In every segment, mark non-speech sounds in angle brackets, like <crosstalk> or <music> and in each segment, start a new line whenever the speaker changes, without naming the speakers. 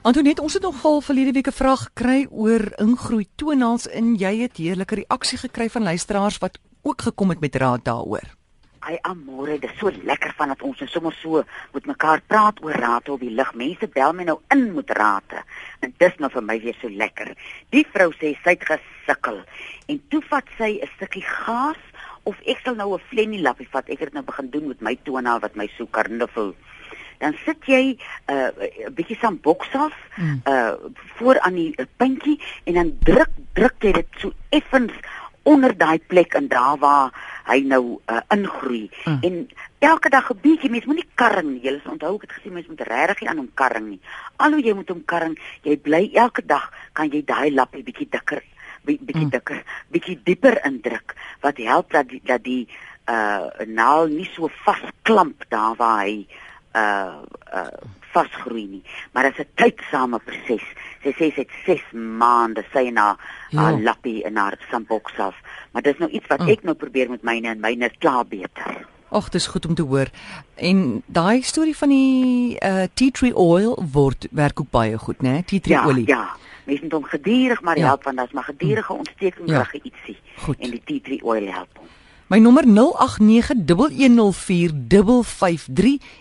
Antoinette, ons het nogal verlede week 'n vraag gekry oor ingroei toenaals en jy het heerlike reaksie gekry van luisteraars wat ook gekom het met raad daaroor.
Ai amore, dit is so lekker van dat ons net sommer so met mekaar praat oor raad op die lig. Mense bel my nou in met rade. En dis nou vir my weer so lekker. Die vrou sê sy het gesukkel en toe vat sy 'n stukkie gaas of ek sal nou 'n flennie lappie vat. Ek het dit nou begin doen met my tonaal wat my so karnuffel dan sit jy 'n uh, bietjie van boksaf mm. uh voor aan die uh, puntjie en dan druk druk jy dit so effens onder daai plek en daar waar hy nou uh, ingroei mm. en elke dag 'n bietjie mens moenie karring nie jy sal onthou ek het gesê mens moet regtig aan hom karring nie al hoe jy moet hom karring jy bly elke dag kan jy daai lappie bietjie dikker bietjie mm. dikker bietjie dieper indruk wat help dat die, dat die uh naal nie so vasklamp daar waar hy uh uh vasgroei nie maar dit is 'n tydsame proses sy sê sy het 6 maande sy na haar ja. lappie in haar samboks af maar dis nou iets wat mm. ek nou probeer met myne en myne klaar beter
Ag, dis goed om te hoor. En daai storie van die uh tea tree oil word werk ook baie goed, né? Tea tree
ja,
olie.
Ja, mens moet hom geduldig maar ja. help want daar's maar gedurende ontsteking ja. reg ietsie. Goed. En die tea tree oil help hom.
My nommer 0891104553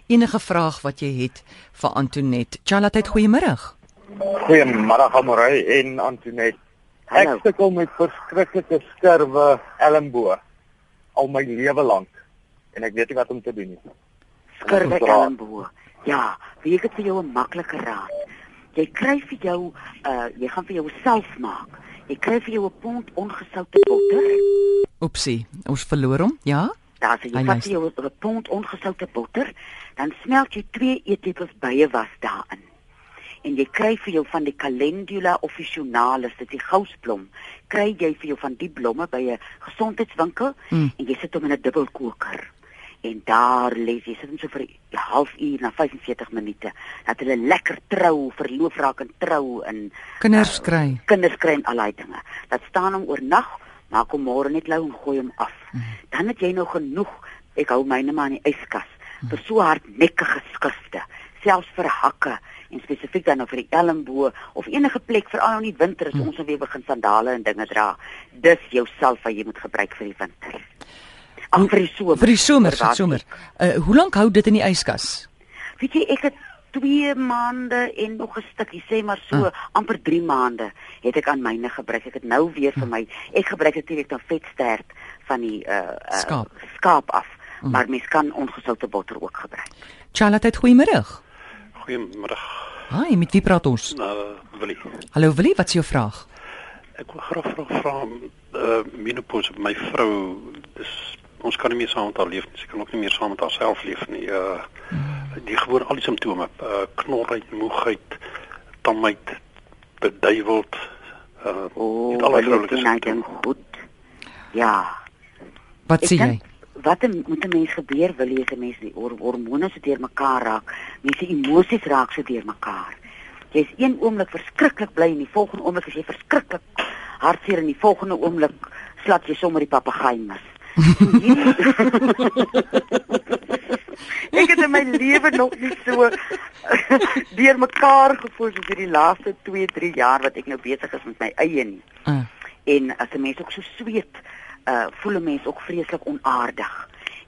enige vraag wat jy het vir Antoinette. Chalat, goeiemôre.
Goeiemôre Amorey en Antoinette. Ek sukkel met verskriklike skurwe elmbo al my lewe lank en ek weet nie wat om te doen nie.
Skurwe elmbo. Ja, wie het vir jou 'n maklike raad? Jy kry vir jou uh jy gaan vir jouself maak. Jy kry vir jou 'n pond ongesoute botter.
Oepsie, ons verloor hom. Ja?
Daar sê jy vat 'n pond ongesoute botter, dan smelt jy 2 eetlepels byewas daarin. En jy kry vir jou van die Calendula officinalis, dit is die gousblom. Kry jy vir jou van die blomme by 'n gesondheidswinkel mm. en jy sit hom in 'n dubbelkoker en daar lê jy sit hom so vir 'n halfuur na 45 minute dat hulle lekker trou, verloof raak en trou en
kinders uh, kry.
Kinders kry en al daai dinge. Dat staan hom oornag, maak hom môre net lou en gooi hom af. Mm. Dan het jy nou genoeg. Ek hou myne maar in die yskas vir so hardnekkige skrifte, selfs vir hakke en spesifiek dan nou vir die elmbo of enige plek veral nou in die winter as mm. ons nou weer begin sandale en dinge dra. Dis jou self wat jy moet gebruik vir die winter. Ag vir die somer.
Vir die somer, vir somer. Uh hoe lank hou dit in die yskas?
Weet jy, ek het 2 maande en nog 'n stukkie, sê maar so uh. amper 3 maande het ek aan myne gebruik. Ek het nou weer vir my. Ek gebruik natuurlik dan vetstert van die uh, uh skaap. skaap af. Uh. Maar mens kan ongesoute botter ook gebruik.
Charlotte, goeiemôre.
Goeiemôre.
Hi, met wie praat ons?
Nou, Willie.
Hallo Willie, wat is jou vraag?
Ek wil graag vra vra uh menopause my vrou dis ons kan nie meer saam met haar leef nie. Sy kan ook nie meer saam met haarself leef nie. Uh die gewoon al die simptome, uh knorrheid, moegheid, tamheid, beduiweld, uh
oh, al die vroulike simptome. Goed. Ja.
Wat sê jy?
Wat moet 'n mens gebeur wil jy as 'n mens die hormone so deur mekaar raak, mense emosies raak so deur mekaar. Jy's een oomblik verskriklik bly en die volgende oomblik is jy verskriklik hartseer en die volgende oomblik slat jy sommer die papegaai mis <laughs> ek het in my lewe nog nie so <laughs> deur mekaar gevoel soos hierdie laaste 2, 3 jaar wat ek nou besig is met my eie nie. Uh. En as 'n mens ook so sweet, uh voel 'n mens ook vreeslik onaardig.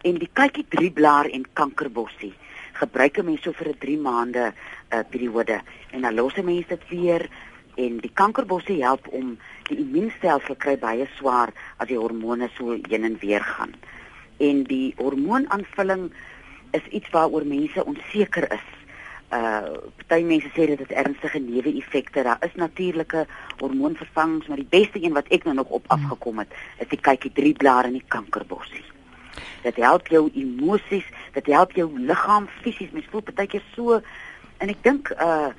En die kykie drie blaar en kankerbossie gebruik 'n mens so vir 'n 3 maande uh periode en dan los 'n mens dit weer en die kankerbossie help om die immuunstelsel kry baie swaar as die hormone so heen en weer gaan. En die hormoonaanvulling is iets waaroor mense onseker is. Uh party mense sê dit het ernstige neeweffekte. Daar is natuurlike hormoonvervangings, maar die beste een wat ek nou nog op afgekom het, is die kykie 3 blare in die kankerbossie. Dit help jou emosies, dit help jou liggaam fisies. Mens voel partykeer so en ek dink uh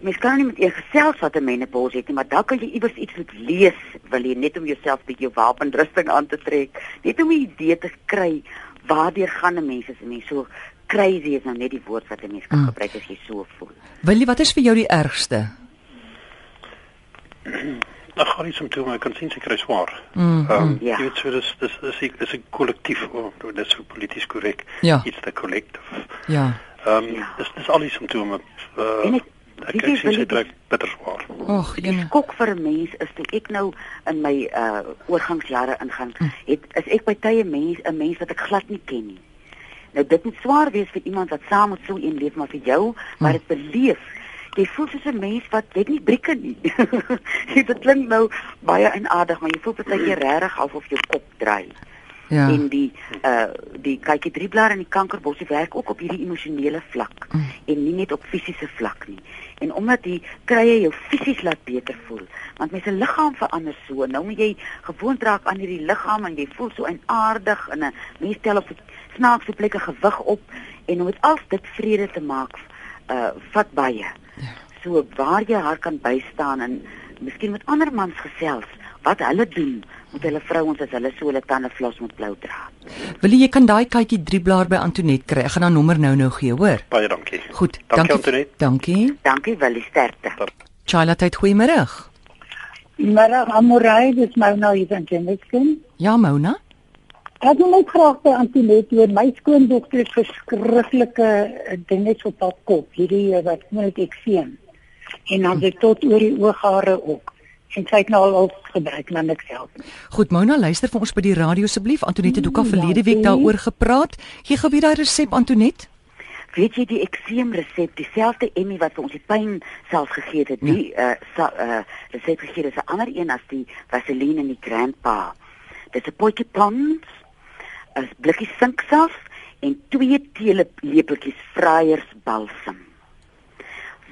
mens kan nie met een gesels wat 'n menopause het nie, maar dan kan jy iewers iets moet lees, wil jy net om jouself bietjie wapenrusting aan te trek, net om 'n idee te kry waardeur gaan 'n mens as 'n mens so crazy is nou net die woord wat 'n mens kan mm. gebruik as jy so voel.
Wil jy wat is vir jou die ergste?
Nou gaan iets om toe kan sien sy kry swaar. Mm, ehm um, ja. jy weet so dis dis dis is dis 'n kollektief, oh, dit is so polities korrek.
Ja.
Iets te kollektief.
Ja.
Ehm um, ja. dis dis al die simptome. Uh, Ek sien sy druk bitter swaar.
Ag,
jene. Skok vir 'n mens is toe ek nou in my uh oorgangsjare ingaan, hm. het is ek by tye mens 'n mens wat ek glad nie ken nie. Nou dit moet swaar wees vir iemand wat saam met so 'n leef maar vir jou, maar dit beleef jy voel soos 'n mens wat jy nie brieke nie. <laughs> dit klink nou baie eienaardig, maar jy voel baie keer regtig of jou kop draai. Ja. En die uh die kykie drieblaar en die kankerbossie werk ook op hierdie emosionele vlak mm. en nie net op fisiese vlak nie. En omdat die krye jou fisies laat beter voel, want mense liggaam verander so. Nou moet jy gewoond raak aan hierdie liggaam en jy voel so eienaardig en 'n mens tel op snaakse plekke gewig op en om dit al dit vrede te maak uh vat baie. Ja. So waar jy haar kan bystaan en miskien met ander mans gesels wat hulle doen met hulle vrouens as hulle so hulle tande vlos met blou dra.
Wil jy kan daai kykie drie blaar by Antonet kry. Ek gaan haar nommer nou nou gee, hoor.
Baie dankie.
Goed,
dankie, dankie Antonet.
Dankie.
Dankie Willie sterkte.
Charlotte, tyd goeiemôre.
Môre Amorey, dis Mona hier van Jemmeskin.
Ja, Mona.
Ek wil net graag by Antonet oor my skoondogter het verskriklike dinge op haar kop. Hierdie eh, wat net ek sien. En dan het tot oor die ooghare ook en sy het nou al al gebruik maar niks help nie.
Goed, Mona, luister vir ons by die radio asseblief. Antoinette het ook al ja, verlede week daaroor gepraat. Gee gou weer daai resep Antoinette.
Weet jy die ekseem resep, dieselfde Emmy wat vir ons die pyn self gegee het, die ja. uh uh resep gegee is 'n ander een as die Vaseline en die Grandpa. Dit is 'n potjie pons, 'n blikkie sinksalf en twee teelepeltjies vryersbalsam.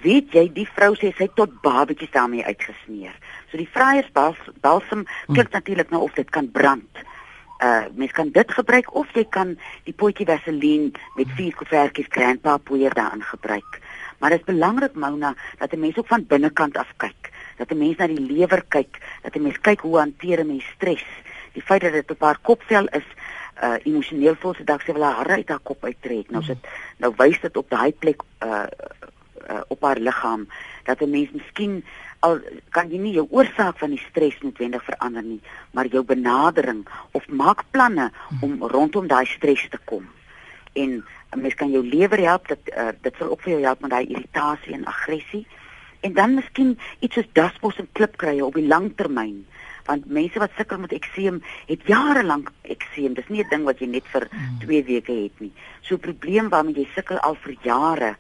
Weet jy, die vrou sê sy tot babetjies daarmee uitgesmeer. So die vryers balsam klink hmm. natuurlik nou of dit kan brand. Uh mens kan dit gebruik of jy kan die potjie vaseline met vier koevertjies grandpa poeier daarin gebruik. Maar dit is belangrik Mona dat 'n mens ook van binnekant af kyk. Dat 'n mens na die lewer kyk, dat 'n mens kyk hoe hanteer 'n mens stres. Die feit dat dit op haar kopvel is uh emosioneel voel sy dalk sy wil haar uit haar kop uittrek. Nou sit nou wys dit op daai plek uh uh, op haar liggaam dat 'n mens miskien al kan jy nie jou oorsaak van die stres noodwendig verander nie, maar jou benadering of maak planne om rondom daai stres te kom. En 'n mens kan jou lewer help dat uh, dit sal ook vir jou help met daai irritasie en aggressie. En dan miskien iets soos daspos en klipkrye op die lang termyn want mense wat sukkel met ekseem het jare lank ekseem dis nie 'n ding wat jy net vir 2 hmm. weke het nie so 'n probleem waarmee jy sukkel al vir jare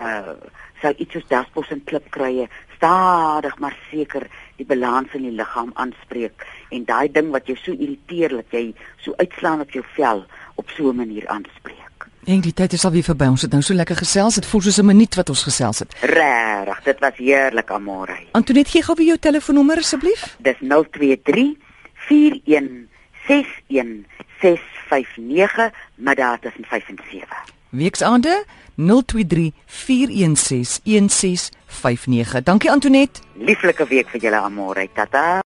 uh sou iets soos daspos en klipkrye stadig maar seker die balans in die liggaam aanspreek en daai ding wat jou so irriteer dat jy so uitslaan op jou vel op so 'n manier aanspreek.
En die tyd is al weer verby. Ons het nou so lekker gesels. Dit voel soos 'n minuut wat ons gesels het.
Regtig, dit was heerlik, Amore.
Antoinette, gee gou jou telefoonnommer asseblief.
Dis 023 41 61 659 middag tussen 5 en 7.
Weksaande 0234161659. Dankie Antonet.
Lieflike week vir julle almore. Tata.